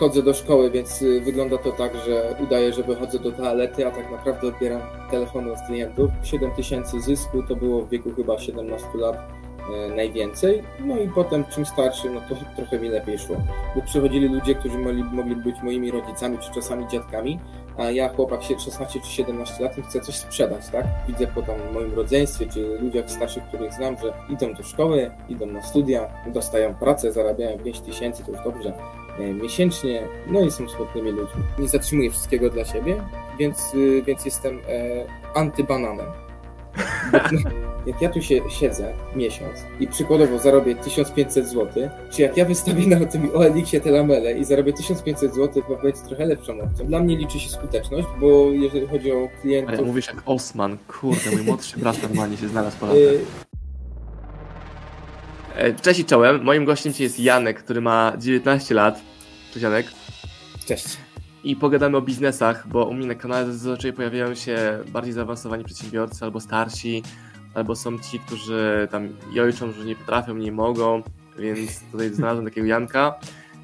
chodzę do szkoły, więc y, wygląda to tak, że udaję, że wychodzę do toalety, a tak naprawdę odbieram telefony od klientów. 7 tysięcy zysku to było w wieku chyba 17 lat e, najwięcej. No i potem czym starszy, no to trochę mi lepiej szło. Bo przychodzili ludzie, którzy mogli, mogli być moimi rodzicami, czy czasami dziadkami, a ja chłopak 16 czy 17 lat i chcę coś sprzedać, tak? Widzę po tam moim rodzeństwie, czy ludziach starszych, których znam, że idą do szkoły, idą na studia, dostają pracę, zarabiają 5 tysięcy, to już dobrze, miesięcznie, no i są smutnymi ludźmi. Nie zatrzymuję wszystkiego dla siebie, więc, y, więc jestem e, antybananem. jak ja tu się siedzę miesiąc i przykładowo zarobię 1500 zł, czy jak ja wystawię na tym OLX-ie te lamele i zarobię 1500 zł, to będzie trochę lepszą opcją. Dla mnie liczy się skuteczność, bo jeżeli chodzi o klientów... Ale mówisz jak Osman, kurde, mój młodszy brat normalnie się znalazł po latach. E, cześć i czołem, moim gościem dzisiaj jest Janek, który ma 19 lat. Cześć Janek. Cześć. I pogadamy o biznesach, bo u mnie na kanale zazwyczaj pojawiają się bardziej zaawansowani przedsiębiorcy albo starsi, albo są ci, którzy tam jojczą, że nie potrafią, nie mogą, więc tutaj znalazłem takiego Janka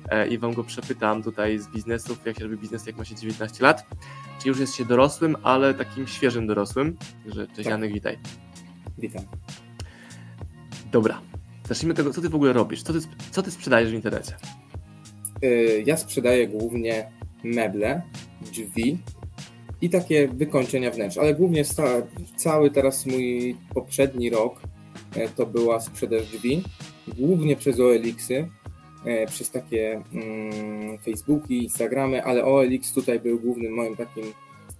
e, i wam go przepytam tutaj z biznesów, jak się robi biznes, jak ma się 19 lat. Czy już jest się dorosłym, ale takim świeżym dorosłym. Że cześć tak. Janek, witaj. Witam. Dobra, zacznijmy od tego, co ty w ogóle robisz? Co ty, co ty sprzedajesz w internecie? E, ja sprzedaję głównie meble, drzwi i takie wykończenia wnętrz, ale głównie cały teraz mój poprzedni rok e, to była sprzedaż drzwi, głównie przez OLX-y, e, przez takie mm, Facebooki, Instagramy, ale OLX tutaj był głównym moim takim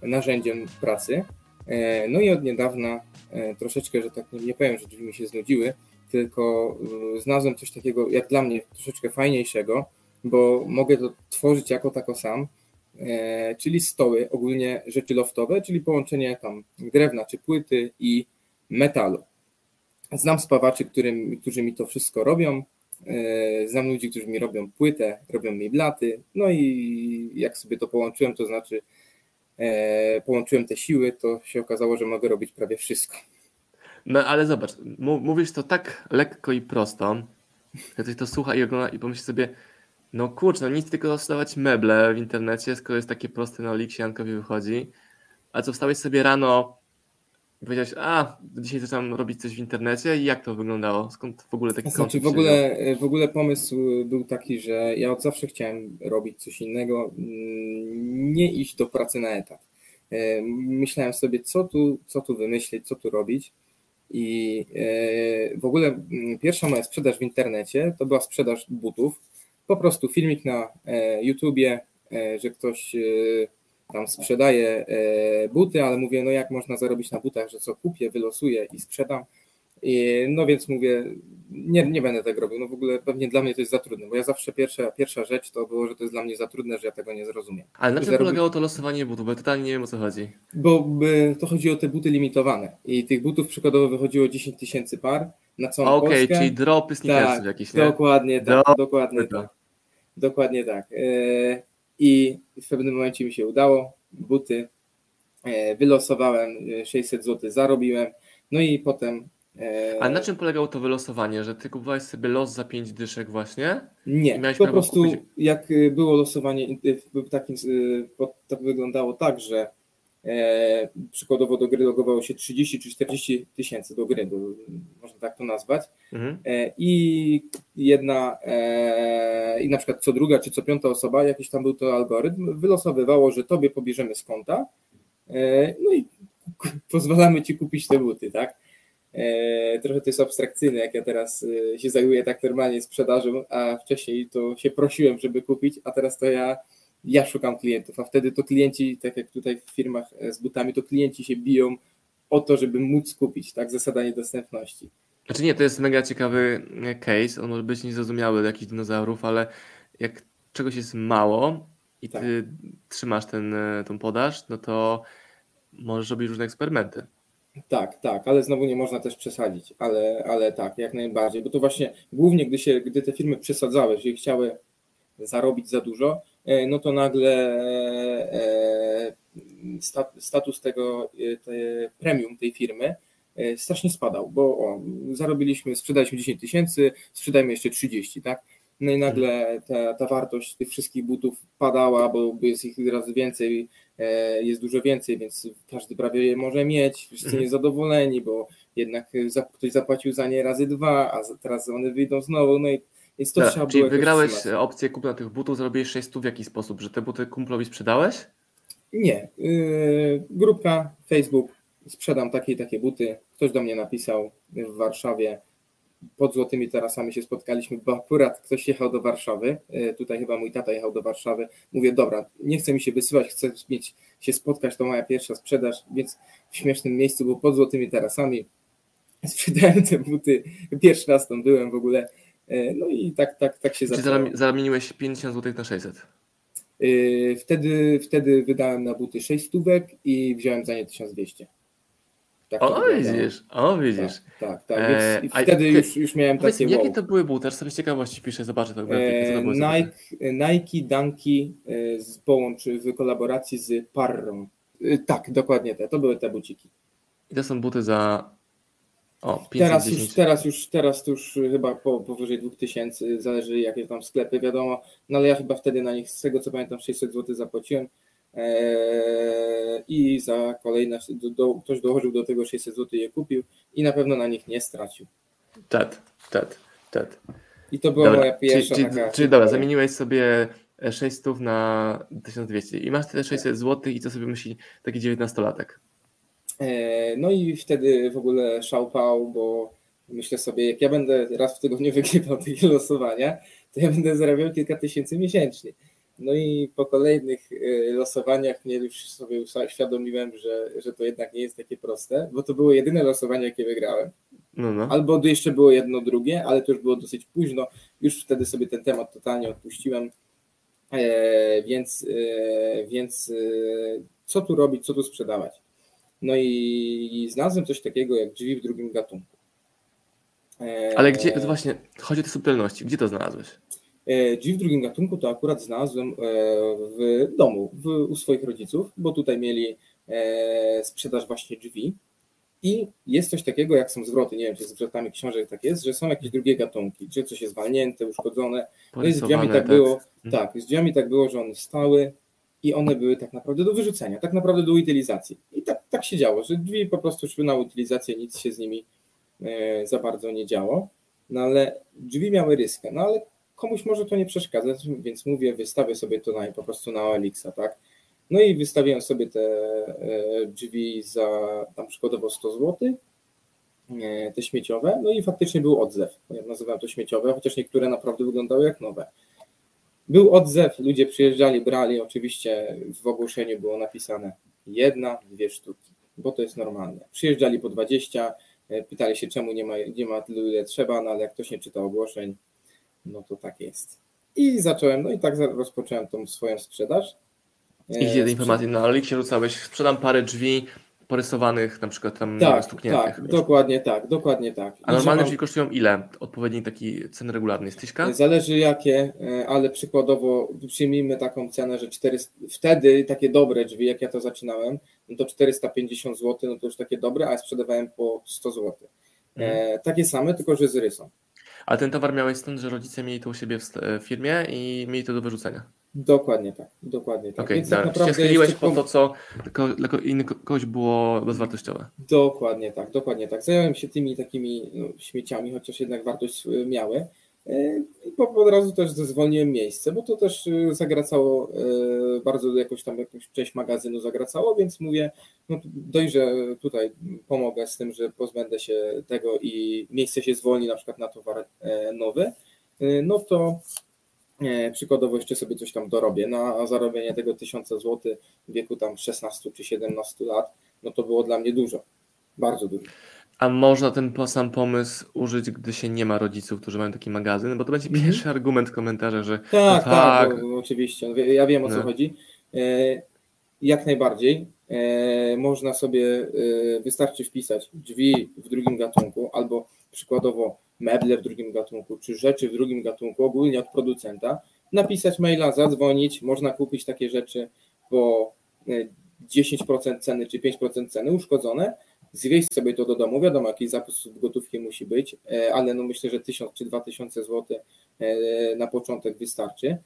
narzędziem pracy. E, no i od niedawna troszeczkę, że tak nie powiem, że drzwi mi się znudziły, tylko znalazłem coś takiego, jak dla mnie, troszeczkę fajniejszego, bo mogę to tworzyć jako tako sam, E, czyli stoły, ogólnie rzeczy loftowe, czyli połączenie tam drewna czy płyty i metalu. Znam spawaczy, którym, którzy mi to wszystko robią. E, znam ludzi, którzy mi robią płytę, robią mi blaty. No i jak sobie to połączyłem, to znaczy e, połączyłem te siły, to się okazało, że mogę robić prawie wszystko. No ale zobacz, mówisz to tak lekko i prosto, że ktoś to słucha i ogląda i pomyśli sobie, no kurczę, no nic tylko dostawać meble w internecie, skoro jest takie proste na Oliksie, Jankowi wychodzi. A co wstałeś sobie rano i powiedziałeś, a dzisiaj zaczynam robić coś w internecie i jak to wyglądało? Skąd w ogóle taki znaczy, w ogóle, w ogóle pomysł był taki, że ja od zawsze chciałem robić coś innego, mm, nie iść do pracy na etat. E, myślałem sobie, co tu, co tu wymyślić, co tu robić. I e, w ogóle mm, pierwsza moja sprzedaż w internecie to była sprzedaż butów po prostu filmik na e, YouTubie, e, że ktoś tam sprzedaje buty, ale mówię, no jak można zarobić na butach, że co kupię, wylosuję i sprzedam. I, no więc mówię, nie, nie będę tego robił. No w ogóle pewnie dla mnie to jest za trudne, bo ja zawsze pierwsza, pierwsza rzecz to było, że to jest dla mnie za trudne, że ja tego nie zrozumiem. Ale na czym Zarobi... polegało to losowanie butów? Bo totalnie nie wiem o co chodzi. Bo to chodzi o te buty limitowane i tych butów przykładowo wychodziło 10 tysięcy par na całą okay, Polskę. Okej, czyli dropy sneakersów tak, jakieś, nie? Dokładnie tak, dokładnie tak. Dokładnie tak. E, I w pewnym momencie mi się udało. Buty e, wylosowałem, 600 zł zarobiłem. No i potem. E, A na czym polegało to wylosowanie? Że ty kupowałeś sobie los za 5 dyszek właśnie? Nie, po prostu kupić... jak było losowanie w takim, to wyglądało tak, że E, przykładowo do gry logowało się 30 czy 40 tysięcy do gry, do, można tak to nazwać. Mhm. E, I jedna, e, i na przykład co druga czy co piąta osoba, jakiś tam był to algorytm, wylosowywało, że tobie pobierzemy z konta, no i pozwalamy ci kupić te buty, tak? Trochę to jest abstrakcyjne, jak ja teraz się zajmuję tak normalnie sprzedażą, a wcześniej to się prosiłem, żeby kupić, a teraz to ja ja szukam klientów, a wtedy to klienci, tak jak tutaj w firmach e, z butami, to klienci się biją o to, żeby móc kupić, tak, zasada niedostępności. Znaczy nie, to jest mega ciekawy e, case, on może być niezrozumiały dla jakichś dinozaurów, ale jak czegoś jest mało i tak. ty trzymasz ten, e, tą podaż, no to możesz robić różne eksperymenty. Tak, tak, ale znowu nie można też przesadzić, ale, ale tak, jak najbardziej, bo to właśnie głównie, gdy, się, gdy te firmy przesadzały, że chciały zarobić za dużo, E, no to nagle e, status tego te premium tej firmy e, strasznie spadał, bo o, zarobiliśmy, sprzedaliśmy 10 tysięcy, sprzedajmy jeszcze 30, tak? no i nagle ta, ta wartość tych wszystkich butów padała, bo jest ich razy więcej, e, jest dużo więcej, więc każdy prawie je może mieć, wszyscy Mhm. niezadowoleni, bo jednak za- ktoś zapłacił za nie razy dwa, a teraz one wyjdą znowu, no i więc to Dobra, trzeba było czyli wygrałeś wstrzymać. e, opcję kupna tych butów, zrobiłeś 600 w jaki sposób? Że te buty kumplowi sprzedałeś? Nie. Yy, grupka, Facebook, sprzedam takie i takie buty. Ktoś do mnie napisał w Warszawie. Pod Złotymi Tarasami się spotkaliśmy, bo akurat ktoś jechał do Warszawy. Yy, tutaj chyba mój tata jechał do Warszawy. Mówię, dobra, nie chcę mi się wysyłać, chcę mieć, się spotkać, to moja pierwsza sprzedaż, więc w śmiesznym miejscu, bo pod Złotymi Tarasami sprzedałem te buty. Pierwszy raz tam byłem w ogóle. Yy, No i tak, tak, tak się Czyli zaczęło. zarami- zamieniłeś 50 zł na 600. Yy, Wtedy, wtedy wydałem na buty 6 stówek i wziąłem za nie 1200. Tak O, widzisz, o, widzisz. Tak, tak. tak. Eee, a wtedy ty- już, już miałem takie mi, jakie wow. to były buty? Aż sobie z ciekawości piszę, zobaczę to. Eee, to? Nike, Nike Dunki e, z połączy w kolaboracji z Parrą. E, Tak, dokładnie te. To były te buciki. I to są buty za o, Teraz 510. już, teraz już, teraz to już chyba po, powyżej 2000, zależy jakie tam sklepy, wiadomo. No ale ja chyba wtedy na nich, z tego co pamiętam, 600 zł zapłaciłem. Eee, I za kolejne, do, do, ktoś dołożył do tego 600 zł i je kupił i na pewno na nich nie stracił. Ted, Ted, Ted. I to była Dobra, moja pierwsza czyli, taka... czyli dobra, zamieniłeś sobie 600 na 1200 i masz te 600 zł i co sobie myśli taki 19-latek? E, No i wtedy w ogóle szałpał, bo myślę sobie, jak ja będę raz w tygodniu wygrywał takie losowania, to ja będę zarabiał kilka tysięcy miesięcznie. No i po kolejnych e, losowaniach mnie już sobie uświadomiłem, że, że to jednak nie jest takie proste, bo to było jedyne losowanie, jakie wygrałem. No, no. Albo jeszcze było jedno drugie, ale to już było dosyć późno. Już wtedy sobie ten temat totalnie odpuściłem. E, więc, e, więc e, co tu robić, co tu sprzedawać? No i, i znalazłem coś takiego jak drzwi w drugim gatunku. E, Ale gdzie, właśnie, chodzi o te subtelności, gdzie to znalazłeś? E, Drzwi w drugim gatunku to akurat znalazłem e, w domu, w, u swoich rodziców, bo tutaj mieli e, sprzedaż właśnie drzwi. I jest coś takiego, jak są zwroty, nie wiem, czy z zwrotami książek tak jest, że są jakieś drugie gatunki, czy coś jest walnięte, uszkodzone. No i z drzwiami tak było, tak, z drzwiami tak było, że one stały i one były tak naprawdę do wyrzucenia, tak naprawdę do utylizacji. I tak, tak się działo, że drzwi po prostu szły na utylizację, nic się z nimi za bardzo nie działo. No ale drzwi miały ryskę, no ale komuś może to nie przeszkadzać, więc mówię, wystawię sobie to na, po prostu na OLX, tak? No i wystawiłem sobie te e, drzwi za tam przykładowo 100 zł, e, te śmieciowe, no i faktycznie był odzew. Ja nazywam to śmieciowe, chociaż niektóre naprawdę wyglądały jak nowe. Był odzew, ludzie przyjeżdżali, brali, oczywiście w ogłoszeniu było napisane jedna, dwie sztuki, bo to jest normalne. Przyjeżdżali po 20, e, pytali się czemu nie ma, nie ma tylu ile trzeba, no ale jak ktoś nie czyta ogłoszeń, no to tak jest. I zacząłem, no i tak rozpocząłem tą swoją sprzedaż. I gdzie te informacje na Elixie rzucałeś? Sprzedam parę drzwi porysowanych, na przykład tam Tak, stukniętych. tak, wiesz. dokładnie tak, dokładnie tak. A I normalne mam- drzwi kosztują ile? Odpowiednik taki ceny regularnej styśka? Zależy jakie, e, ale przykładowo przyjmijmy taką cenę, że 400, wtedy takie dobre drzwi, jak ja to zaczynałem, no to 450 zł, no to już takie dobre, a ja sprzedawałem po 100 zł. Mhm. E, takie same, tylko że z rysą. A ten towar miałeś stąd, że rodzice mieli to u siebie w w firmie i mieli to do wyrzucenia. Dokładnie tak, dokładnie tak. Okej, Więc okay, tak się naprawdę schyliłeś jeszcze po to, co dla, kogoś było bezwartościowe. Dokładnie tak, dokładnie tak. Zająłem się tymi takimi no, śmieciami, chociaż jednak wartość y, miały. I po, od razu też zwolniłem miejsce, bo to też y, zagracało y, bardzo jakoś tam jakąś część magazynu zagracało, więc mówię, no że tutaj pomogę z tym, że pozbędę się tego i miejsce się zwolni na przykład na towar e, nowy, y, no to e, przykładowo jeszcze sobie coś tam dorobię. Na zarobienie tego 1000 zł w wieku tam 16 czy 17 lat, no to było dla mnie dużo, bardzo dużo. A można ten sam pomysł użyć, gdy się nie ma rodziców, którzy mają taki magazyn? Bo to będzie Mhm. pierwszy argument w komentarzach, że Tak, no tak, tak. bo, oczywiście, ja wiem o co No. chodzi. E, jak najbardziej. E, można sobie, e, wystarczy wpisać drzwi w drugim gatunku, albo przykładowo meble w drugim gatunku, czy rzeczy w drugim gatunku, ogólnie od producenta, napisać maila, zadzwonić, można kupić takie rzeczy po e, 10% ceny czy 5% ceny uszkodzone, zwieść sobie to do domu. Wiadomo, jakiś zapis gotówki musi być, e, ale no myślę, że 1000 czy 2000 zł e, na początek wystarczy,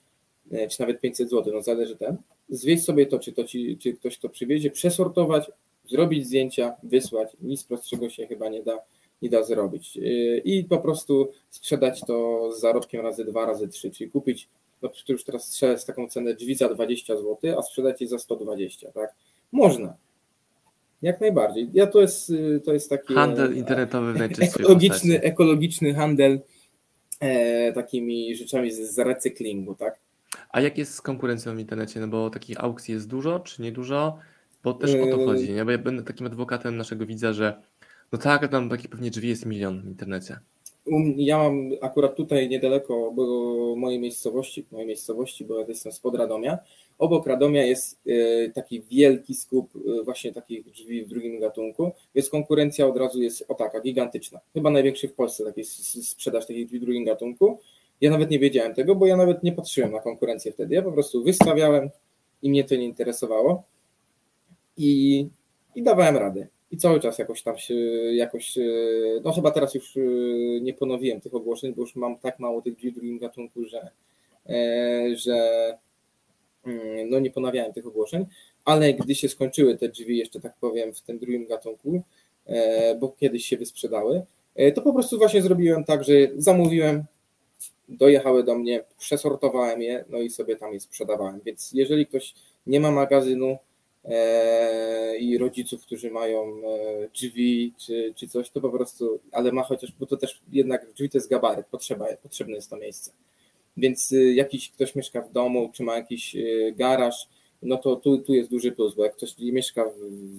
e, czy nawet 500 zł, no zależy ten. Zwieść sobie to, czy, to ci, czy ktoś to przywiezie, przesortować, zrobić zdjęcia, wysłać. Nic prostszego się chyba nie da, nie da zrobić. I po prostu sprzedać to z zarobkiem razy dwa, razy trzy, czyli kupić, no już teraz strzelę z taką cenę drzwi za 20 zł, a sprzedać je za 120, tak? Można jak najbardziej. Ja to jest, y, to jest taki. Handel internetowy w ekologiczny, ekologiczny handel e, takimi rzeczami z, z recyklingu, tak? A jak jest z konkurencją w internecie? No bo takich aukcji jest dużo, czy niedużo? Bo też o to chodzi, nie? Bo ja będę takim adwokatem naszego widza, że no tak, tam takich pewnie drzwi jest milion w internecie. Ja mam akurat tutaj niedaleko mojej miejscowości, mojej miejscowości, bo ja jestem spod Radomia. Obok Radomia jest e, taki wielki skup e, właśnie takich drzwi w drugim gatunku, więc konkurencja od razu jest o taka, gigantyczna. Chyba największy w Polsce taki sprzedaż takich drzwi w drugim gatunku. Ja nawet nie wiedziałem tego, bo ja nawet nie patrzyłem na konkurencję wtedy. Ja po prostu wystawiałem i mnie to nie interesowało i, i dawałem radę i cały czas jakoś tam się, jakoś, e, no chyba teraz już nie ponowiłem tych ogłoszeń, bo już mam tak mało tych drzwi w drugim gatunku, że, że no nie ponawiałem tych ogłoszeń, ale gdy się skończyły te drzwi, jeszcze tak powiem, w tym drugim gatunku, bo kiedyś się wysprzedały, to po prostu właśnie zrobiłem tak, że zamówiłem, dojechały do mnie, przesortowałem je, no i sobie tam je sprzedawałem. Więc jeżeli ktoś nie ma magazynu, E, i rodziców, którzy mają e, drzwi czy, czy coś, to po prostu, ale ma chociaż, bo to też jednak drzwi to jest gabaryt, potrzeba, potrzebne jest to miejsce. Więc y, jakiś ktoś mieszka w domu, czy ma jakiś y, garaż, no to tu, tu jest duży plus, bo jak ktoś mieszka w,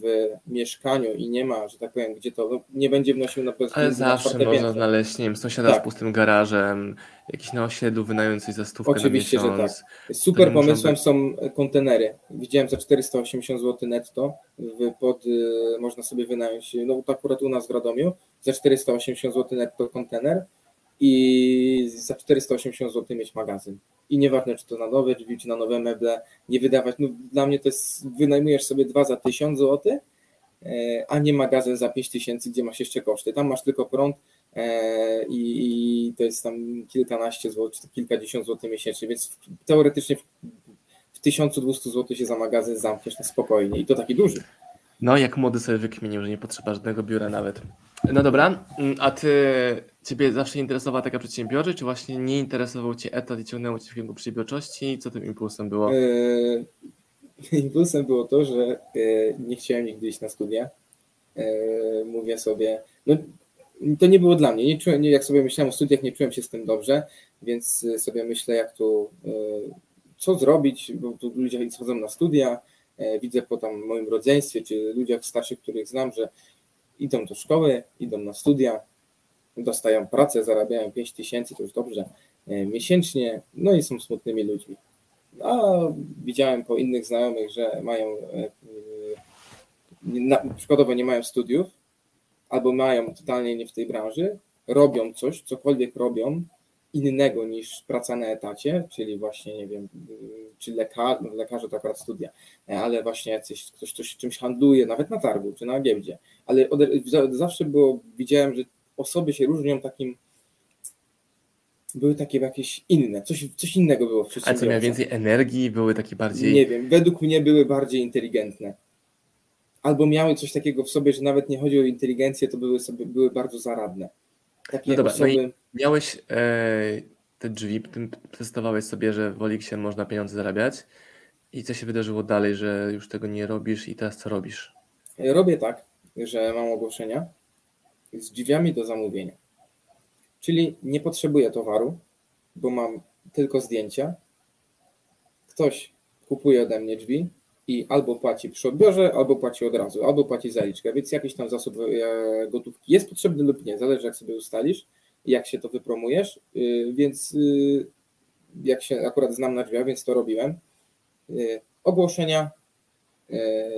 w mieszkaniu i nie ma, że tak powiem, gdzie to, no, nie będzie wnosił na pewno. Ale zawsze można piętro. znaleźć, nie wiem, sąsiada tak. z pustym garażem, jakiś na osiedlu wynający coś za stówkę Oczywiście, że tak. Super pomysłem są kontenery. Widziałem za 480 zł netto, pod, y, można sobie wynająć, no to akurat u nas w Radomiu, za 480 zł netto kontener, i za 480 zł mieć magazyn. I nieważne, czy to na nowe drzwi, czy na nowe meble, nie wydawać. No, dla mnie to jest, wynajmujesz sobie dwa za 1000 zł, e, a nie magazyn za 5000, gdzie masz jeszcze koszty. Tam masz tylko prąd e, i, i to jest tam kilkanaście złotych, czy kilkadziesiąt złotych miesięcznie, więc teoretycznie w, w 1200 zł się za magazyn zamkniesz na spokojnie i to taki duży. No, jak młody sobie wykminił, że nie potrzeba żadnego biura nawet. No dobra, mm, a ty, ciebie zawsze interesowała taka przedsiębiorczość, czy właśnie nie interesował cię etat i ciągnęło cię w kierunku przedsiębiorczości? Co tym impulsem było? Yy, impulsem było to, że yy, nie chciałem nigdy iść na studia. Yy, mówię sobie, no to nie było dla mnie. Nie czułem, nie, jak sobie myślałem o studiach, nie czułem się z tym dobrze, więc sobie myślę, jak tu, co zrobić, bo tu ludzie schodzą na studia, widzę po tam moim rodzeństwie, czy ludziach starszych, których znam, że idą do szkoły, idą na studia, dostają pracę, zarabiają 5 tysięcy, to już dobrze, e, miesięcznie, no i są smutnymi ludźmi. A widziałem po innych znajomych, że mają, e, na, przykładowo nie mają studiów, albo mają totalnie nie w tej branży, robią coś, cokolwiek robią, innego niż praca na etacie, czyli właśnie, nie wiem, czy lekarz, no lekarze to akurat studia, ale właśnie jacyś, ktoś, ktoś czymś handluje, nawet na targu, czy na giełdzie, ale od, zawsze było, widziałem, że osoby się różnią takim, były takie jakieś inne, coś, coś innego było w przedsiębiorstwie. Co miały więcej energii, były takie bardziej... Nie wiem, według mnie były bardziej inteligentne. Albo miały coś takiego w sobie, że nawet nie chodzi o inteligencję, to były sobie były bardzo zaradne. Takie no dobra, osoby... no i miałeś e, te drzwi, tym testowałeś sobie, że w Olixie można pieniądze zarabiać. I co się wydarzyło dalej, że już tego nie robisz i teraz co robisz? Robię tak, że mam ogłoszenia z drzwiami do zamówienia. Czyli nie potrzebuję towaru, bo mam tylko zdjęcia. Ktoś kupuje ode mnie drzwi, i albo płaci przy odbiorze, albo płaci od razu, albo płaci zaliczkę, więc jakiś tam zasób e, gotówki jest potrzebny lub nie, zależy jak sobie ustalisz jak się to wypromujesz, y, więc y, jak się akurat znam na drzwiach, więc to robiłem. Y, ogłoszenia,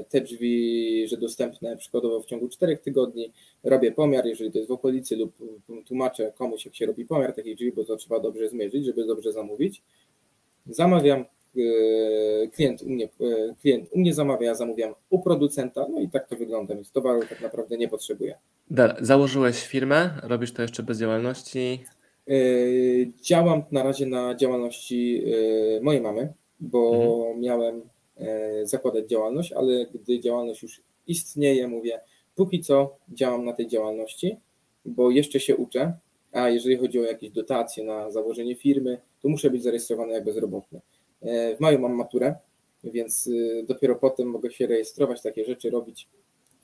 te drzwi, że dostępne przykładowo w ciągu 4 tygodni, robię pomiar, jeżeli to jest w okolicy lub tłumaczę komuś, jak się robi pomiar takich drzwi, bo to trzeba dobrze zmierzyć, żeby dobrze zamówić. Zamawiam, klient u mnie, e, klient u mnie zamawia, ja zamawiam u producenta, no i tak to wygląda, więc towaru tak naprawdę nie potrzebuję. Założyłeś firmę, robisz to jeszcze bez działalności? Działam na razie na działalności mojej mamy, bo mhm. miałem zakładać działalność, ale gdy działalność już istnieje, mówię, póki co działam na tej działalności, bo jeszcze się uczę, a jeżeli chodzi o jakieś dotacje na założenie firmy, to muszę być zarejestrowany jak bezrobotny. E, w maju mam maturę, więc y, dopiero potem mogę się rejestrować, takie rzeczy robić.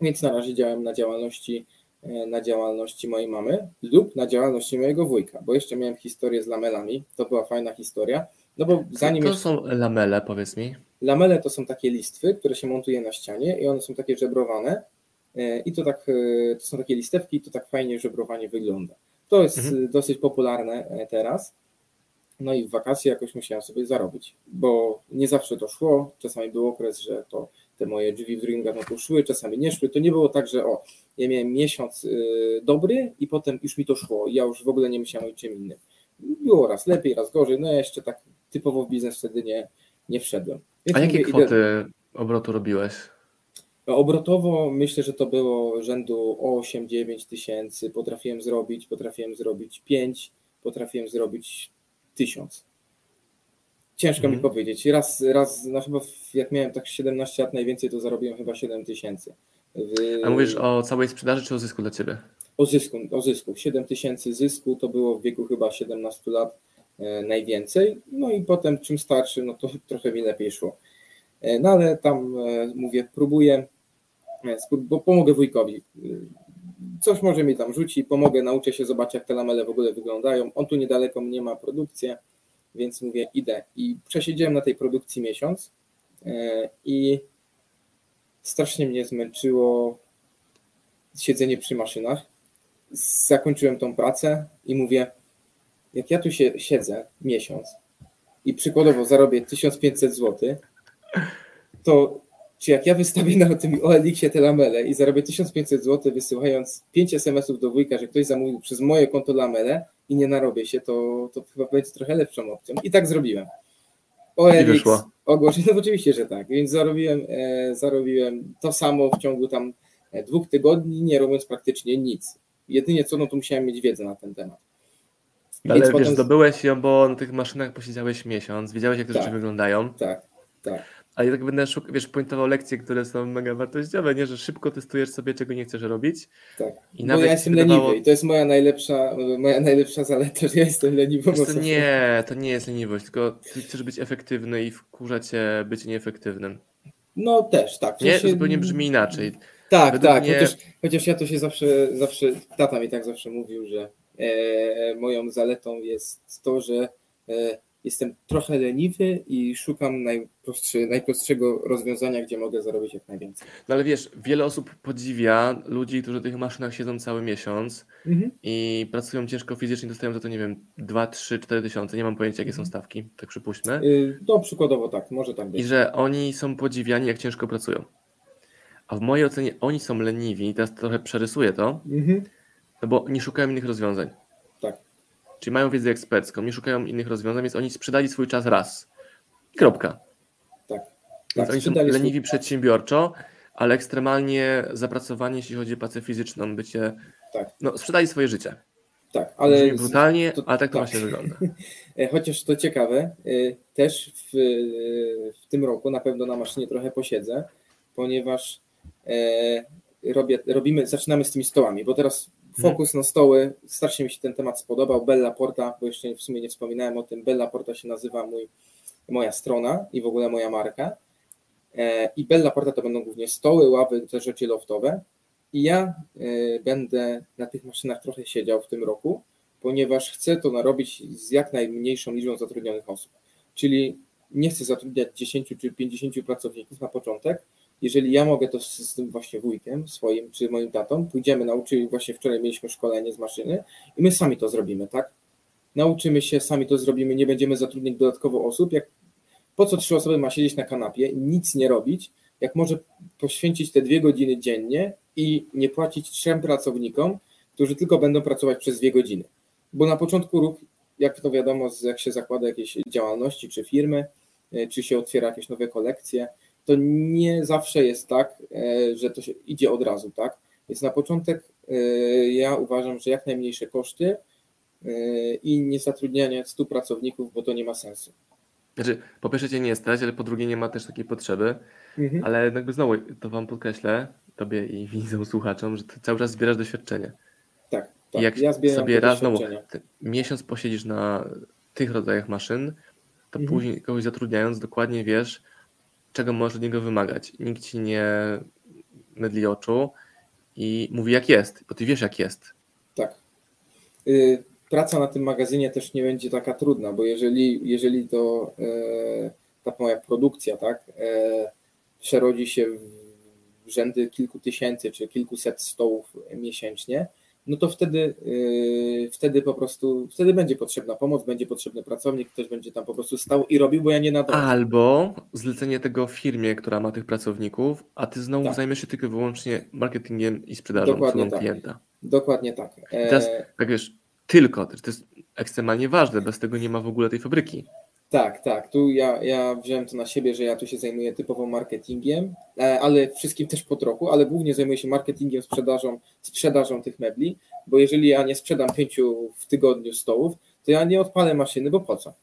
Więc na razie działam na działalności, e, na działalności mojej mamy lub na działalności mojego wujka, bo jeszcze miałem historię z lamelami. To była fajna historia. No bo zanim. To są lamele, powiedz mi. Lamele to są takie listwy, które się montuje na ścianie i one są takie żebrowane. E, I to tak, to są takie listewki, i to tak fajnie żebrowanie wygląda. To jest mhm. dosyć popularne teraz. No i w wakacje jakoś musiałem sobie zarobić, bo nie zawsze to szło. Czasami był okres, że to te moje drzwi w drugim gatunku szły, czasami nie szły. To nie było tak, że o, ja miałem miesiąc y, dobry i potem już mi to szło. Ja już w ogóle nie myślałem o czym innym. Było raz lepiej, raz gorzej. No ja jeszcze tak typowo w biznes wtedy nie, nie wszedłem. Więc A jakie mówię, kwoty idę... obrotu robiłeś? No, obrotowo myślę, że to było rzędu 8-9 tysięcy. Potrafiłem zrobić, potrafiłem zrobić 5, potrafiłem zrobić tysiąc. Ciężko mm. mi mhm. powiedzieć. Raz, raz, no chyba jak miałem tak 17 lat najwięcej, to zarobiłem chyba 7 tysięcy. A mówisz o całej sprzedaży czy o zysku dla Ciebie? O zysku, o zysku. 7 tysięcy zysku to było w wieku chyba 17 lat e, najwięcej. No i potem czym starszy, no to trochę mi lepiej szło. E, no ale tam e, mówię, próbuję, e, bo pomogę wujkowi. Coś może mi tam rzuci, pomogę, nauczę się, zobaczyć jak te lamele w ogóle wyglądają. On tu niedaleko mnie ma produkcję, więc mówię, idę. I przesiedziałem na tej produkcji miesiąc e, i strasznie mnie zmęczyło siedzenie przy maszynach. Zakończyłem tą pracę i mówię, jak ja tu się siedzę miesiąc i przykładowo zarobię 1500 zł, to czy jak ja wystawię na tym OLX-ie te lamele i zarobię 1500 zł wysyłając 5 SMS-ów do wujka, że ktoś zamówił przez moje konto lamele i nie narobię się, to, to chyba będzie trochę lepszą opcją. I tak zrobiłem. OLX ogłoszeń, no oczywiście, że tak, więc zarobiłem, e, zarobiłem to samo w ciągu tam e, dwóch tygodni, nie robiąc praktycznie nic. Jedynie co, no to musiałem mieć wiedzę na ten temat. Ale więc wiesz, potem... zdobyłeś ją, bo na tych maszynach posiedziałeś miesiąc, wiedziałeś jak te tak, rzeczy wyglądają. Tak, tak ale ja tak będę szukał, wiesz, pointował lekcje, które są mega wartościowe, nie, że szybko testujesz sobie, czego nie chcesz robić. Tak, I nawet ja jestem wydawało... leniwy i to jest moja najlepsza, moja najlepsza zaleta, że ja jestem leniwy. To nie, to nie jest leniwość, tylko ty chcesz być efektywny i wkurza cię być nieefektywnym. No też, tak. Nie, się... zupełnie brzmi inaczej. Tak, Według tak, mnie... chociaż, chociaż ja to się zawsze, zawsze, tata mi tak zawsze mówił, że e, moją zaletą jest to, że e, jestem trochę leniwy i szukam najprostszy, najprostszego rozwiązania, gdzie mogę zarobić jak najwięcej. No ale wiesz, wiele osób podziwia ludzi, którzy w tych maszynach siedzą cały miesiąc mhm. i pracują ciężko fizycznie, dostają za to, nie wiem, 2, 3, 4 tysiące, nie mam pojęcia, jakie są mhm. stawki, tak przypuśćmy. No przykładowo tak, może tak być. I że oni są podziwiani, jak ciężko pracują. A w mojej ocenie oni są leniwi, i teraz trochę przerysuję to, mhm. no bo nie szukają innych rozwiązań. Czyli mają wiedzę ekspercką, nie szukają innych rozwiązań, więc oni sprzedali swój czas raz. Kropka. Tak. Więc tak, oni są leniwi swój... przedsiębiorczo, ale ekstremalnie zapracowani, jeśli chodzi o pracę fizyczną, bycie. Tak. No, sprzedali swoje życie. Tak, ale. Brzmi brutalnie, to, ale tak to tak. właśnie wygląda. E, chociaż to ciekawe, e, też w, e, w tym roku na pewno na maszynie trochę posiedzę, ponieważ robię, robimy, zaczynamy z tymi stołami, bo teraz Fokus na stoły, strasznie mi się ten temat spodobał. Bella Porta, bo jeszcze w sumie nie wspominałem o tym, Bella Porta się nazywa mój, moja strona i w ogóle moja marka. E, I Bella Porta to będą głównie stoły, ławy, te rzeczy loftowe. I ja e, będę na tych maszynach trochę siedział w tym roku, ponieważ chcę to narobić z jak najmniejszą liczbą zatrudnionych osób. Czyli nie chcę zatrudniać 10 czy 50 pracowników na początek, jeżeli ja mogę to z, tym właśnie wujkiem swoim, czy moim tatą, pójdziemy, nauczyli, właśnie wczoraj mieliśmy szkolenie z maszyny i my sami to zrobimy, tak? Nauczymy się, sami to zrobimy, nie będziemy zatrudniać dodatkowo osób, jak po co trzy osoby ma siedzieć na kanapie, nic nie robić, jak może poświęcić te dwie godziny dziennie i nie płacić trzem pracownikom, którzy tylko będą pracować przez dwie godziny. Bo na początku ruch, jak to wiadomo, jak się zakłada jakieś działalności czy firmy, e, czy się otwiera jakieś nowe kolekcje, to nie zawsze jest tak, e, że to się idzie od razu, tak? Więc na początek ja uważam, że jak najmniejsze koszty i nie zatrudnianie 100 pracowników, bo to nie ma sensu. Znaczy, po pierwsze cię nie stać, ale po drugie nie ma też takiej potrzeby, mhm. ale jakby znowu to wam podkreślę, tobie i widzom, słuchaczom, że ty cały czas zbierasz doświadczenie. Tak, tak. I jak ja sobie raz znowu miesiąc posiedzisz na tych rodzajach maszyn, to mhm. później kogoś zatrudniając dokładnie wiesz, czego możesz od niego wymagać. Nikt ci nie mydli oczu i mówi jak jest, bo ty wiesz jak jest. Tak. Y, praca na tym magazynie też nie będzie taka trudna, bo jeżeli, jeżeli to e, ta moja produkcja tak, e, przerodzi się w rzędy kilku tysięcy czy kilkuset stołów miesięcznie, no to wtedy, yy, wtedy po prostu, wtedy będzie potrzebna pomoc, będzie potrzebny pracownik, ktoś będzie tam po prostu stał i robił, bo ja nie nadążę. Albo zlecenie tego firmie, która ma tych pracowników, a ty znowu tak. zajmiesz się tylko i wyłącznie marketingiem i sprzedażą Dokładnie tak. klienta. Dokładnie tak. E... Teraz, tak wiesz, tylko, to jest ekstremalnie ważne, bez tego nie ma w ogóle tej fabryki. Tak, tak. Tu ja, ja wziąłem to na siebie, że ja tu się zajmuję typowo marketingiem, e, ale wszystkim też po trochu, ale głównie zajmuję się marketingiem, sprzedażą, sprzedażą tych mebli, bo jeżeli ja nie sprzedam pięciu w tygodniu stołów, to ja nie odpalę maszyny, bo po co?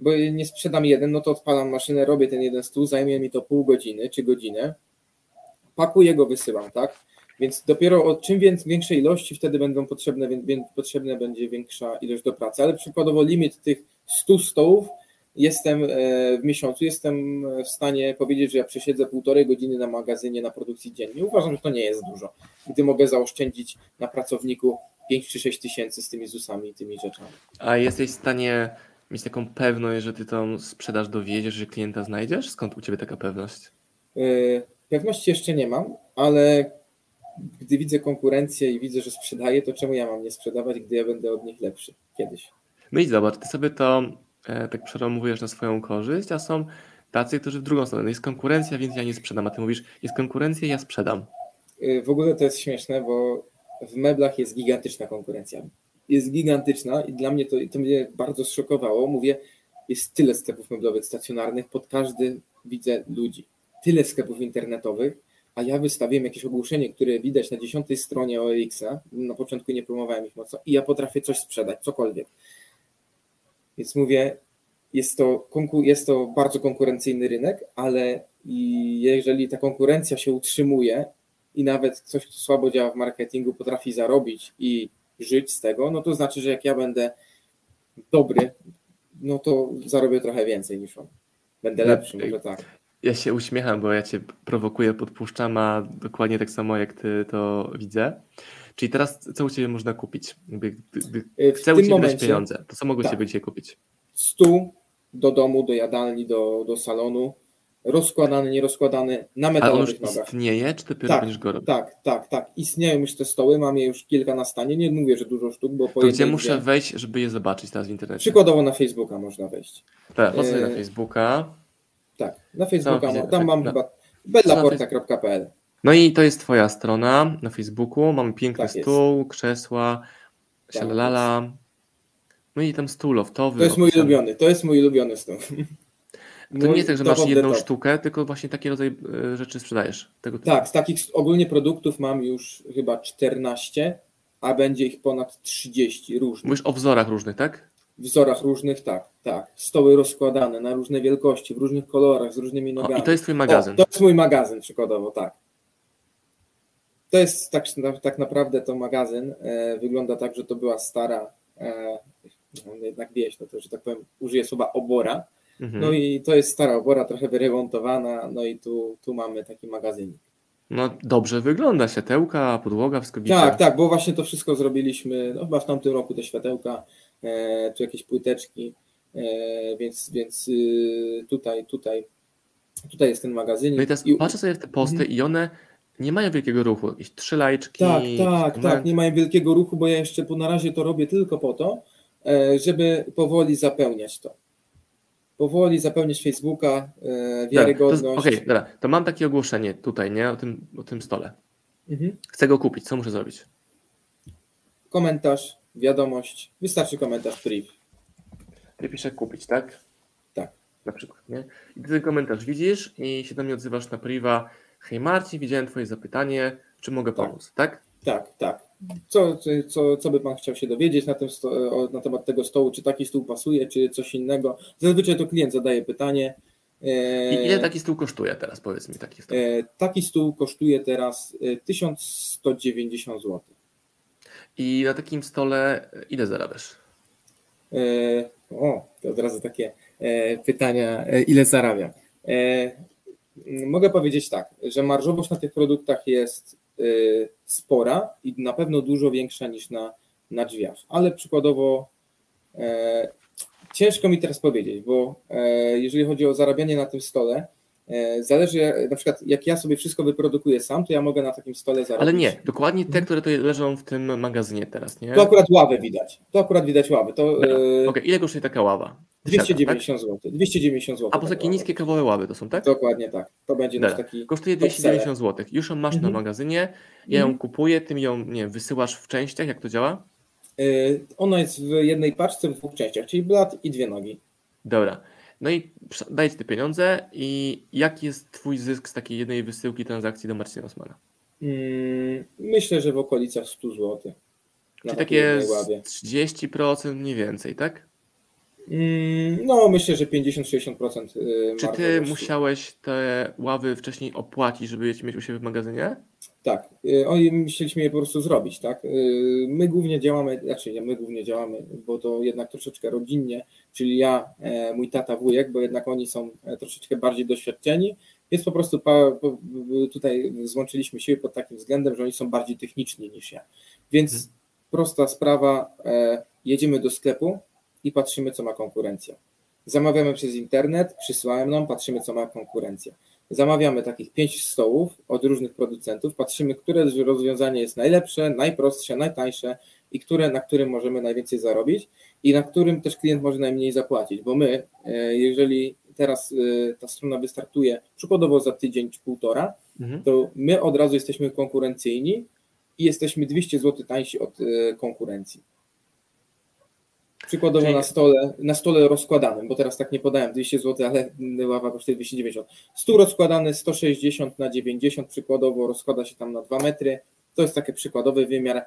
Bo nie sprzedam jeden, no to odpalam maszynę, robię ten jeden stół, zajmie mi to pół godziny czy godzinę, pakuję go, wysyłam, tak? Więc dopiero od czym większej ilości wtedy będą potrzebne, więc potrzebna będzie większa ilość do pracy. Ale przykładowo limit tych 100 stołów jestem e, w miesiącu, jestem w stanie powiedzieć, że ja przesiedzę półtorej godziny na magazynie na produkcji dziennie. Uważam, że to nie jest dużo, gdy mogę zaoszczędzić na pracowniku 5 czy 6 tysięcy z tymi ZUS-ami i tymi rzeczami. A jesteś w stanie mieć taką pewność, że ty tą sprzedaż dowiedziesz, że klienta znajdziesz? Skąd u ciebie taka pewność? E, pewności jeszcze nie mam, ale gdy widzę konkurencję i widzę, że sprzedaję, to czemu ja mam nie sprzedawać, gdy ja będę od nich lepszy kiedyś? No i zobacz, ty sobie to tak przeromujesz na swoją korzyść, a są tacy, którzy w drugą stronę. No jest konkurencja, więc ja nie sprzedam, a ty mówisz, jest konkurencja, ja sprzedam. Y, w ogóle to jest śmieszne, bo w meblach jest gigantyczna konkurencja. Jest gigantyczna i dla mnie to, to mnie bardzo zszokowało. Mówię, jest tyle sklepów meblowych stacjonarnych, pod każdy widzę ludzi. Tyle sklepów internetowych, a ja wystawiłem jakieś ogłoszenie, które widać na dziesiątej stronie OLX-a. Na początku nie promowałem ich mocno i ja potrafię coś sprzedać, cokolwiek. Więc mówię, jest to, jest to bardzo konkurencyjny rynek, ale jeżeli ta konkurencja się utrzymuje i nawet ktoś, kto słabo działa w marketingu, potrafi zarobić i żyć z tego, no to znaczy, że jak ja będę dobry, no to zarobię trochę więcej niż on. Będę lepszy, może tak. Ja się uśmiecham, bo ja cię prowokuję, podpuszczam, a dokładnie tak samo jak ty to widzę. Czyli teraz co u Ciebie można kupić? Gdy, gdy y, chcę u Ciebie momencie, pieniądze, to co mogę tak, u Ciebie dzisiaj kupić? Stół do domu, do jadalni, do, do salonu, rozkładany, nierozkładany, na metalowych nogach. Istnieje, czy dopiero tak, będziesz go robić? Tak, tak, tak. Istnieją już te stoły, mam je już kilka na stanie. Nie mówię, że dużo sztuk, bo po To gdzie muszę wejść, żeby je zobaczyć teraz w internecie? Przykładowo na Facebooka można wejść. Tak, chodzę e... na Facebooka. Tak, na Facebooka, tam, tam mam chyba bellaporta.pl no i to jest Twoja strona na Facebooku. Mamy piękny tak stół, krzesła, tak No i tam stół loftowy. To jest mój ulubiony, to jest mój ulubiony stół. To nie jest tak, że masz jedną sztukę, tylko właśnie taki rodzaj e, rzeczy sprzedajesz. Tego tak, z takich ogólnie produktów mam już chyba 14, a będzie ich ponad 30 różnych. Mówisz o wzorach różnych, tak? wzorach różnych, tak, tak. Stoły rozkładane na różne wielkości, w różnych kolorach, z różnymi nogami. O, I to jest twój magazyn. O, to jest mój magazyn przykładowo, tak. To jest tak, tak naprawdę to magazyn. E, wygląda tak, że to była stara, e, no jednak wieś, no to, że tak powiem, użyję słowa obora. Mhm. No i to jest stara obora, trochę wyremontowana, no i tu, tu mamy taki magazynik. No dobrze wygląda, światełka, podłoga, wszystko bicie. Tak, tak, bo właśnie to wszystko zrobiliśmy, no chyba w tamtym roku te światełka, e, tu jakieś płyteczki, e, więc, więc y, tutaj, tutaj, tutaj jest ten magazynik. No i teraz I... patrzę sobie w te posty mhm. i one nie mają wielkiego ruchu, jakieś trzy lajczki. Tak, tak, tak, nie mają wielkiego ruchu, bo ja jeszcze po, na razie to robię tylko po to, e, żeby powoli zapełniać to. Powoli zapełniać Facebooka, e, wiarygodność. Okej, okay, dobra, to mam takie ogłoszenie tutaj, nie, o tym, o tym stole. Mhm. Chcę go kupić, co muszę zrobić? Komentarz, wiadomość, wystarczy komentarz, priv. Wypiszę kupić, tak? Tak. Na przykład, nie? I ty ten komentarz widzisz i się do mnie odzywasz na priwa. Hej Marcin, widziałem twoje zapytanie, czy mogę Tak. pomóc, tak? Tak, tak. Co, co, co by Pan chciał się dowiedzieć na, tym sto, na temat tego stołu? Czy taki stół pasuje, czy coś innego? Zazwyczaj to klient zadaje pytanie. E, I ile taki stół kosztuje teraz, powiedz mi taki stół? e, taki stół kosztuje teraz e, 1190 zł. I na takim stole e, ile zarabiasz? E, o, to od razu takie e, pytania, e, ile zarabiam. Mogę powiedzieć tak, że marżowość na tych produktach jest e, spora i na pewno dużo większa niż na, na drzwiach, ale przykładowo e, ciężko mi teraz powiedzieć, bo e, jeżeli chodzi o zarabianie na tym stole, e, zależy na przykład jak ja sobie wszystko wyprodukuję sam, to ja mogę na takim stole zarobić. Ale nie, dokładnie te, które tutaj leżą w tym magazynie teraz, nie? To akurat ławę widać. To akurat widać ławę. To Dobra, e, Okej, ile kosztuje taka ława? Siada, 290 zł. 290 zł. tak? A po takie niskie kawowe ławy to są, tak? Dokładnie tak. To będzie nasz taki. Kosztuje top 290 zł. Już ją masz Mhm. na magazynie, ja ją Mhm. kupuję, ty mi ją nie wiem, wysyłasz w częściach, jak to działa? Y, Ona jest w jednej paczce w dwóch częściach, czyli blat i dwie nogi. Dobra. No i ci te pieniądze i jaki jest twój zysk z takiej jednej wysyłki transakcji do Marcina Osmana? Mm, Myślę, że w okolicach 100 zł. Czyli takie jednej ławie. z 30% mniej więcej, tak? No, myślę, że 50-60%. y, Czy ty musiałeś te ławy wcześniej opłacić, żeby je mieć u siebie w magazynie? Tak, y, oni musieliśmy je po prostu zrobić, tak? Y, My głównie działamy, znaczy nie, my głównie działamy, bo to jednak troszeczkę rodzinnie, czyli ja, e, mój tata, wujek, bo jednak oni są e, troszeczkę bardziej doświadczeni, więc po prostu tutaj złączyliśmy siły pod takim względem, że oni są bardziej techniczni niż ja. Więc Mhm. prosta sprawa, e, jedziemy do sklepu i patrzymy, co ma konkurencja. Zamawiamy przez internet, przysyłają nam, patrzymy, co ma konkurencja. Zamawiamy takich pięć stołów od różnych producentów, patrzymy, które rozwiązanie jest najlepsze, najprostsze, najtańsze i które, na którym możemy najwięcej zarobić i na którym też klient może najmniej zapłacić, bo my, e, jeżeli teraz e, ta strona wystartuje przykładowo za tydzień czy półtora, Mhm. to my od razu jesteśmy konkurencyjni i jesteśmy 200 zł tańsi od e, konkurencji. Przykładowo Czyli- na stole, na stole rozkładanym, bo teraz tak nie podałem 200 zł, ale ława kosztuje 290. Stół rozkładany 160 na 90 przykładowo rozkłada się tam na 2 metry. To jest taki przykładowy wymiar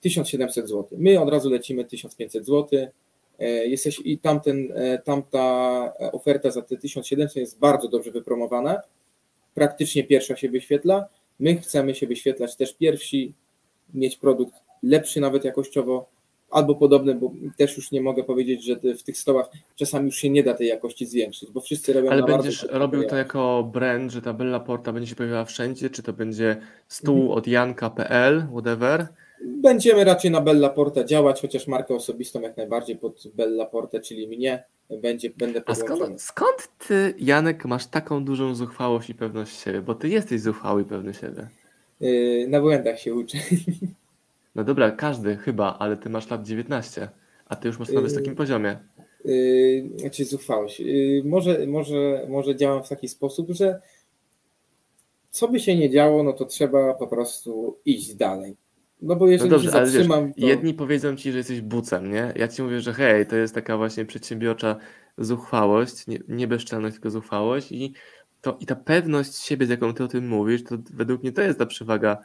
1700 zł. My od razu lecimy 1500 zł. E, Jesteś, I tamten, e, tamta oferta za te 1700 jest bardzo dobrze wypromowana. Praktycznie pierwsza się wyświetla. My chcemy się wyświetlać też pierwsi, mieć produkt lepszy nawet jakościowo, albo podobny, bo też już nie mogę powiedzieć, że w tych stołach czasami już się nie da tej jakości zwiększyć, bo wszyscy robią Ale bardzo będziesz krótko robił to jako brand, że ta Bella Porta będzie się pojawiała wszędzie, czy to będzie stół Mhm. od janka.pl, whatever? Będziemy raczej na Bella Porta działać, chociaż markę osobistą jak najbardziej pod Bella Portę, czyli mnie, będzie, będę A skąd, skąd ty, Janek, masz taką dużą zuchwałość i pewność siebie? Bo ty jesteś zuchwały i pewny siebie. Yy, Na błędach się uczę. No dobra, każdy chyba, ale ty masz lat 19, a ty już masz na Yy. wysokim poziomie. Yy, Znaczy zuchwałość. Yy, Może, może, może działam w taki sposób, że co by się nie działo, no to trzeba po prostu iść dalej. No bo No jeżeli dobrze, się ale wiesz, zatrzymam, to... jedni powiedzą ci, że jesteś bucem, nie? Ja ci mówię, że hej, to jest taka właśnie przedsiębiorcza zuchwałość, nie, nie bezczelność, tylko zuchwałość i, to, i ta pewność siebie, z jaką ty o tym mówisz, to według mnie to jest ta przewaga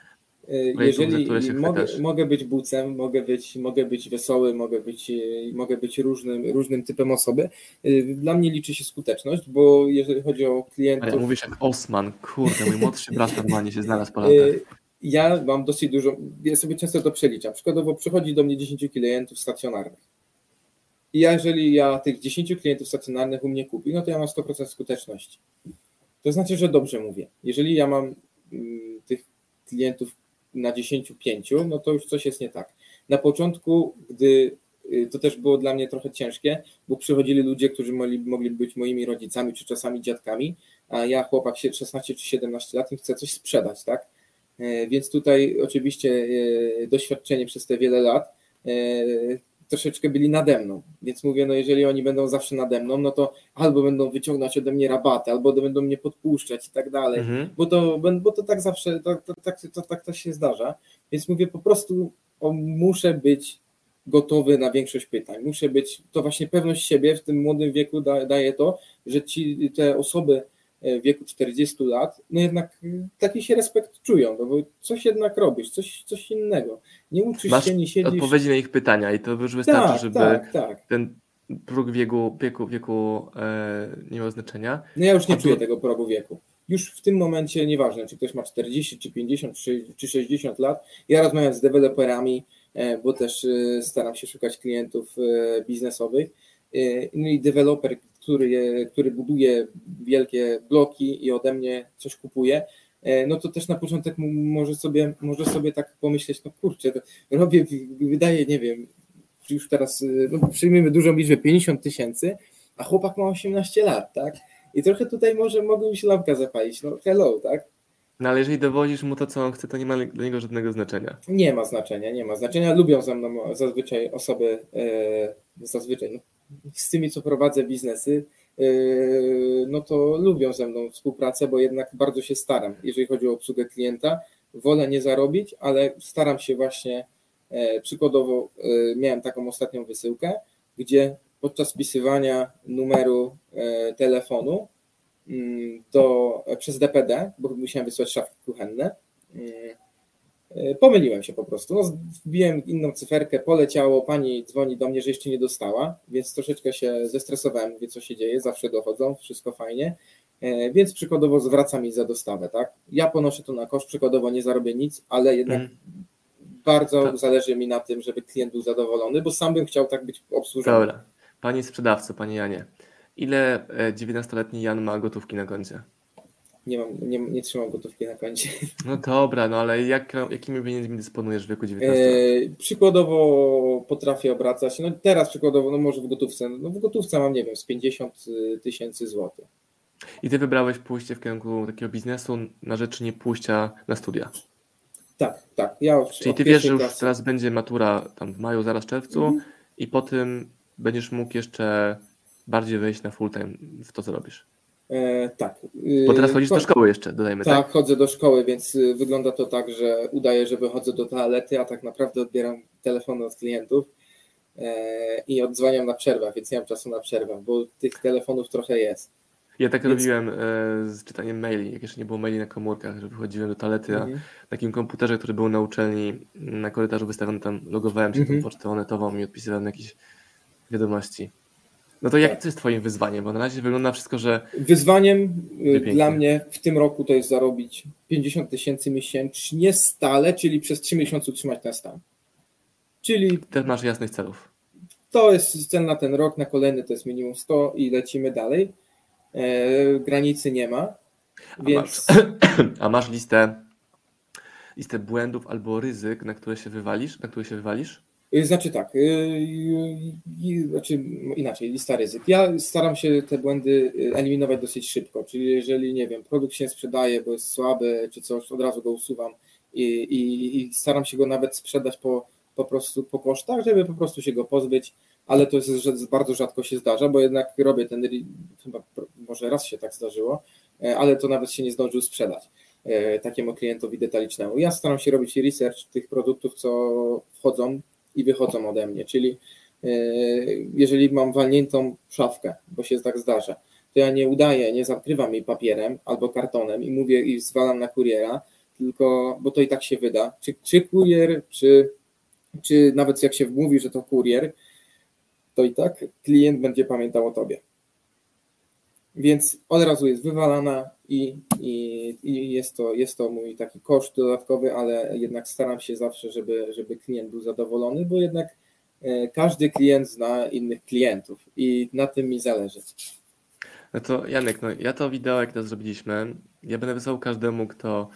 Jeżeli mogę, mogę być bucem, mogę być, mogę być wesoły, mogę być, mogę być różnym, różnym typem osoby, yy, dla mnie liczy się skuteczność, bo jeżeli chodzi o klientów... Ale mówisz jak Osman, kurde, mój młodszy brat normalnie się znalazł po latach. Yy, Ja mam dosyć dużo, ja sobie często to przeliczam. Przykładowo przychodzi do mnie 10 klientów stacjonarnych. I ja, jeżeli ja tych 10 klientów stacjonarnych u mnie kupi, no to ja mam 100% skuteczności. To znaczy, że dobrze mówię. Jeżeli ja mam mm, tych klientów na 10 pięciu, no to już coś jest nie tak. Na początku, gdy y, to też było dla mnie trochę ciężkie, bo przychodzili ludzie, którzy mogli, mogli być moimi rodzicami, czy czasami dziadkami, a ja chłopak się 16 czy 17 lat i chcę coś sprzedać, tak? E, Więc tutaj oczywiście e, doświadczenie przez te wiele lat troszeczkę byli nade mną. Więc mówię, no jeżeli oni będą zawsze nade mną, no to albo będą wyciągnąć ode mnie rabaty, albo będą mnie podpuszczać i tak dalej. Mhm. Bo to, bo to tak zawsze, to, to, tak, to, tak to się zdarza. Więc mówię po prostu, o, muszę być gotowy na większość pytań. Muszę być, to właśnie pewność siebie w tym młodym wieku da, daje to, że ci, te osoby w wieku 40 lat, no jednak taki się respekt czują, no bo coś jednak robisz, coś, coś innego. Nie uczysz Masz się, nie siedzisz. odpowiedzi na ich pytania i to już wystarczy, Tak, żeby tak, tak. ten próg wieku, wieku, wieku e, nie miał znaczenia. No ja już nie A czuję tego progu wieku. Już w tym momencie nieważne, czy ktoś ma 40, czy 50, czy, czy 60 lat. Ja rozmawiam z deweloperami, e, bo też e, staram się szukać klientów e, biznesowych. E, No i deweloper, który, który buduje wielkie bloki i ode mnie coś kupuje, e, no to też na początek może sobie, może sobie tak pomyśleć, no kurczę, robię, wydaje, nie wiem, już teraz e, no przyjmijmy dużą liczbę 50 tysięcy, a chłopak ma 18 lat, tak? I trochę tutaj może mogą się lampka zapalić. No hello, tak? No ale jeżeli dowodzisz mu to, co on chce, to nie ma dla niego żadnego znaczenia. Nie ma znaczenia, nie ma znaczenia. Lubią ze mną zazwyczaj osoby, e, zazwyczaj, no, z tymi, co prowadzę biznesy, e, no to lubią ze mną współpracę, bo jednak bardzo się staram, jeżeli chodzi o obsługę klienta. Wolę nie zarobić, ale staram się właśnie, e, przykładowo e, miałem taką ostatnią wysyłkę, gdzie podczas wpisywania numeru e, telefonu mm, do, przez DPD, bo musiałem wysłać szafki kuchenne, mm, pomyliłem się po prostu. No, wbiłem inną cyferkę, poleciało, pani dzwoni do mnie, że jeszcze nie dostała, więc troszeczkę się zestresowałem, mówię co się dzieje, zawsze dochodzą, wszystko fajnie, E, więc przykładowo zwraca mi za dostawę, tak? Ja ponoszę to na koszt, przykładowo nie zarobię nic, ale jednak Mhm. bardzo Tak. zależy mi na tym, żeby klient był zadowolony, bo sam bym chciał tak być obsłużony. Dobra. Panie sprzedawco, panie Janie, ile e, 19-letni Jan ma gotówki na koncie? Nie, mam, nie, nie trzymam gotówki na koncie. No dobra, no ale jak, jakimi pieniędzmi dysponujesz w wieku 19 lat? E, przykładowo potrafię obracać, no teraz przykładowo, no może w gotówce, no w gotówce mam, nie wiem, z 50 tysięcy złotych. I ty wybrałeś pójście w kierunku takiego biznesu na rzecz nie pójścia na studia. Tak, tak. Ja od, Czyli ty wiesz, że już klasy- teraz będzie matura tam w maju, zaraz czerwcu Mhm. i po tym będziesz mógł jeszcze bardziej wejść na full time w to, co robisz. E, tak. Bo teraz chodzisz cho- do szkoły jeszcze, dodajmy, tak? Tak, chodzę do szkoły, więc y, wygląda to tak, że udaję, że wychodzę do toalety, a tak naprawdę odbieram telefony od klientów e, i odzwaniam na przerwę, więc nie mam czasu na przerwę, bo tych telefonów trochę jest. Ja tak Więc- robiłem e, z czytaniem maili, jak jeszcze nie było maili na komórkach, że wychodziłem do toalety, a Mhm. na takim komputerze, który był na uczelni, na korytarzu wystawiony tam, logowałem się Mhm. tą pocztą onetową i odpisywałem jakieś wiadomości. No to jakie Tak. to jest twoim wyzwaniem? Bo na razie wygląda wszystko, że Wyzwaniem y, Pięknie. dla mnie w tym roku to jest zarobić 50 tysięcy miesięcznie stale, czyli przez 3 miesiące utrzymać ten stan. Czyli też masz jasnych celów. to jest cel na ten rok, na kolejny to jest minimum 100 i lecimy dalej. E, granicy nie ma, A więc masz, a masz listę, listę błędów albo ryzyk, na które się wywalisz, na które się wywalisz? Y, Znaczy tak, y, y, znaczy inaczej, lista ryzyk. Ja staram się te błędy eliminować dosyć szybko, czyli jeżeli, nie wiem, produkt się sprzedaje, bo jest słaby czy coś, od razu go usuwam i, i, i staram się go nawet sprzedać po, po prostu po kosztach, żeby po prostu się go pozbyć, ale to jest, bardzo rzadko się zdarza, bo jednak robię ten, chyba może raz się tak zdarzyło, ale to nawet się nie zdążył sprzedać takiemu klientowi detalicznemu. Ja staram się robić research tych produktów, co wchodzą i wychodzą ode mnie, czyli e, jeżeli mam walniętą szafkę, bo się tak zdarza, to ja nie udaję, nie zakrywam jej papierem albo kartonem i mówię i zwalam na kuriera, tylko, bo to i tak się wyda, czy, czy kurier, czy, czy nawet jak się mówi, że to kurier, to i tak klient będzie pamiętał o tobie. Więc od razu jest wywalana i, i, i jest, to, jest to mój taki koszt dodatkowy, ale jednak staram się zawsze, żeby, żeby klient był zadowolony, bo jednak e, każdy klient zna innych klientów i na tym mi zależy. No to Janek, no ja to wideo, jak to zrobiliśmy, ja będę wysłał każdemu, kto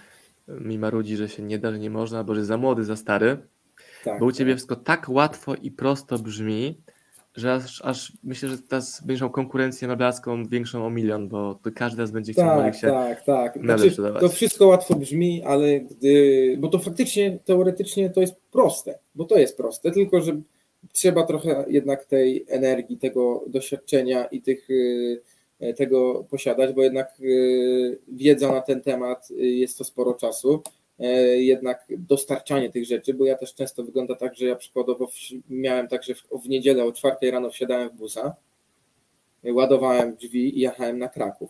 mi marudzi, że się nie da, że nie można, albo że za młody, za stary, Tak, bo u Ciebie wszystko tak łatwo i prosto brzmi, że aż, aż myślę, że teraz będziesz miał konkurencję meblarską większą o milion, bo to każdy teraz będzie chciał tak, się tak, tak. Znaczy, sprzedawać. to wszystko łatwo brzmi, ale gdy, bo to faktycznie, teoretycznie to jest proste, bo to jest proste, tylko że trzeba trochę jednak tej energii, tego doświadczenia i tych, y, tego posiadać, bo jednak y, wiedza na ten temat y, jest to sporo czasu. Jednak dostarczanie tych rzeczy, bo ja też często wygląda tak, że ja przykładowo miałem tak, że w niedzielę o czwartej rano wsiadałem w busa, ładowałem drzwi i jechałem na Kraków.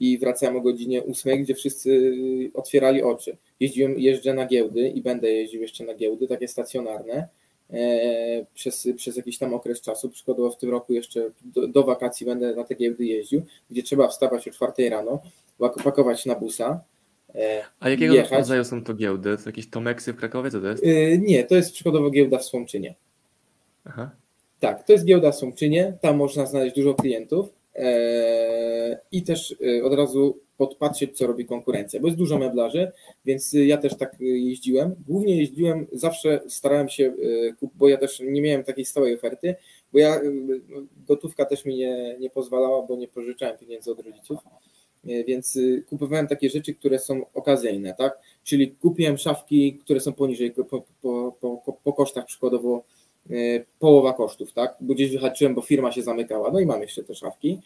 I wracałem o godzinie 8, gdzie wszyscy otwierali oczy. Jeździłem, jeżdżę na giełdy i będę jeździł jeszcze na giełdy, takie stacjonarne, e, przez, przez jakiś tam okres czasu. Przykładowo w tym roku jeszcze do, do, wakacji będę na te giełdy jeździł, gdzie trzeba wstawać o 4 rano, pakować na busa. E, A jakiego jechać. rodzaju są to giełdy? To jakieś Tomeksy w Krakowie? Co to jest? E, nie, to jest przykładowo giełda w Słomczynie. Aha. Tak, to jest giełda w Słomczynie, tam można znaleźć dużo klientów e, i też od razu podpatrzeć, co robi konkurencja, bo jest dużo meblarzy, więc ja też tak jeździłem. Głównie jeździłem, zawsze starałem się, bo ja też nie miałem takiej stałej oferty, bo ja gotówka też mi nie, nie pozwalała, bo nie pożyczałem pieniędzy od rodziców, więc kupowałem takie rzeczy, które są okazyjne, tak? Czyli kupiłem szafki, które są poniżej, po, po, po, po kosztach przykładowo E, połowa kosztów, tak? Bo gdzieś wyhaczyłem, bo firma się zamykała, no i mam jeszcze te szafki.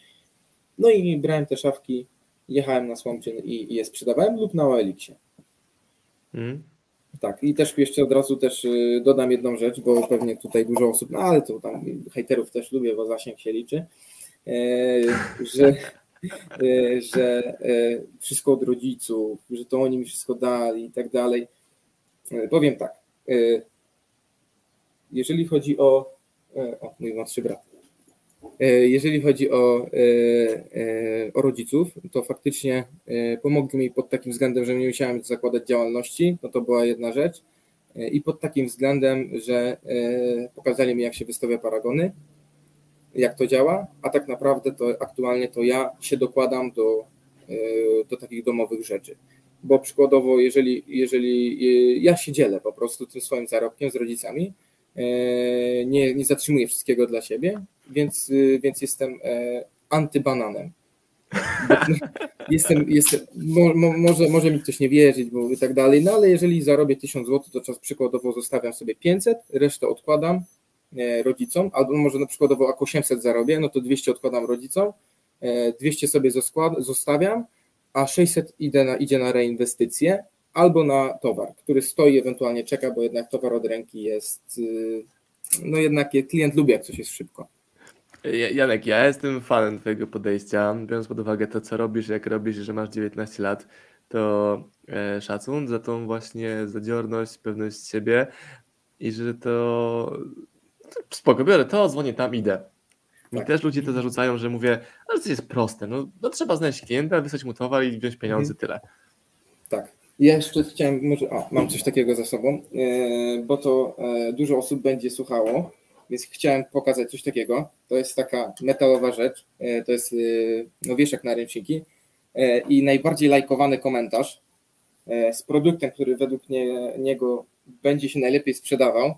No i brałem te szafki, jechałem na Słomczyn i, i je sprzedawałem lub na OLX-ie. Mm. Tak, i też jeszcze od razu też y, dodam jedną rzecz, bo pewnie tutaj dużo osób, no ale to tam hejterów też lubię, bo zasięg się liczy, e, że, e, że wszystko od rodziców, że to oni mi wszystko dali i tak dalej. Powiem tak, jeżeli chodzi o, o mój młodszy brat, jeżeli chodzi o, o rodziców, to faktycznie pomogli mi pod takim względem, że nie musiałem zakładać działalności, no to była jedna rzecz. I pod takim względem, że pokazali mi, jak się wystawia paragony, jak to działa, a tak naprawdę to aktualnie to ja się dokładam do, do takich domowych rzeczy. Bo przykładowo, jeżeli, jeżeli ja się dzielę po prostu tym swoim zarobkiem z rodzicami, E, nie, nie zatrzymuję wszystkiego dla siebie, więc, więc jestem e, antybananem. Jestem, jestem mo, mo, może, może mi ktoś nie wierzyć, bo i tak dalej, no ale jeżeli zarobię 1000 zł, to czas przykładowo zostawiam sobie 500, resztę odkładam e, rodzicom, albo może na przykładowo jak 800 zarobię, no to 200 odkładam rodzicom, 200 sobie zostawiam, a 600 idzie na, idzie na reinwestycje, albo na towar, który stoi, ewentualnie czeka, bo jednak towar od ręki jest, y, no jednak klient lubi, jak coś jest szybko. Janek, ja jestem fanem Twojego podejścia, biorąc pod uwagę to, co robisz, jak robisz, że masz 19 lat, to e, szacun za tą właśnie zadziorność, pewność siebie i że to spoko, biorę to, dzwonię tam, idę. Mi tak. też ludzie to zarzucają, że mówię, ale to jest proste, no, no trzeba znaleźć klienta, wysłać mu towar i wziąć pieniądze, mhm. tyle. Tak, ja jeszcze chciałem, może, o, mam coś takiego za sobą, e, bo to e, dużo osób będzie słuchało, więc chciałem pokazać coś takiego. To jest taka metalowa rzecz, e, to jest no, wieszak na ręczniki i najbardziej lajkowany komentarz z produktem, który według nie, niego będzie się najlepiej sprzedawał,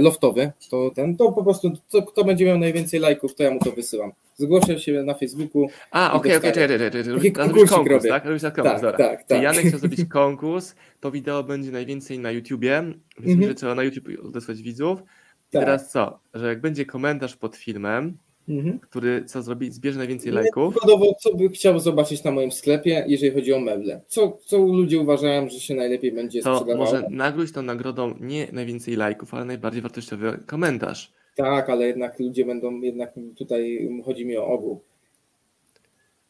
loftowy, to ten, to po prostu, to, kto będzie miał najwięcej lajków, to ja mu to wysyłam. Zgłoszę się na Facebooku. A, okej, okej, czekaj, czekaj, konkurs, robię. tak? Robisz tak konkurs, tak, tak, tak. Janek chciał zrobić konkurs, to wideo będzie najwięcej na YouTubie, więc -hmm. trzeba na YouTube odesłać widzów. I tak. teraz co, że jak będzie komentarz pod filmem, mhm. który co zrobi, zbierze najwięcej lajków. Przykładowo, co by chciał zobaczyć na moim sklepie, jeżeli chodzi o meble? Co, co ludzie uważają, że się najlepiej będzie to sprzedawało? Może nagródź tą nagrodą nie najwięcej lajków, ale najbardziej wartościowy komentarz. Tak, ale jednak ludzie będą, jednak tutaj chodzi mi o ogół.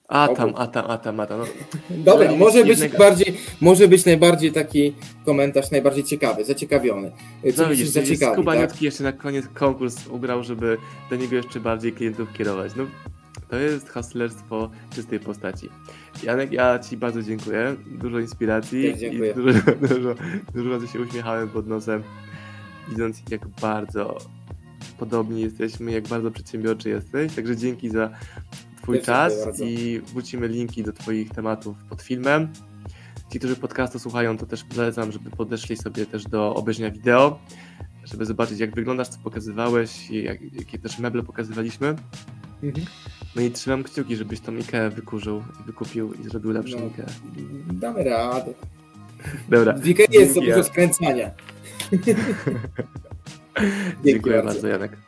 A tam, a tam, a tam, a tam. No. Dobra, może być jednego... bardziej, może być najbardziej taki komentarz najbardziej ciekawy, zaciekawiony. Co no widzisz, zaciekawi, Kubaniutki tak? jeszcze na koniec konkurs ugrał, żeby do niego jeszcze bardziej klientów kierować. No, to jest haslerstwo czystej postaci. Janek, ja Ci bardzo dziękuję. Dużo inspiracji. Dziękuję. I dużo, dużo, dużo razy się uśmiechałem pod nosem, widząc jak bardzo podobni jesteśmy, jak bardzo przedsiębiorczy jesteś. Także dzięki za Twój czas i wrócimy linki do Twoich tematów pod filmem. Ci, którzy podcastu słuchają, to też polecam, żeby podeszli sobie też do obejrzenia wideo, żeby zobaczyć, jak wyglądasz, co pokazywałeś, jak, jakie też meble pokazywaliśmy. Mhm. No i trzymam kciuki, żebyś tą Ikea wykurzył, wykupił i zrobił lepszą no, Ikea. Damy radę. Dobra. W Ikea jest za dużo skręcania. Dziękuję bardzo, Janek.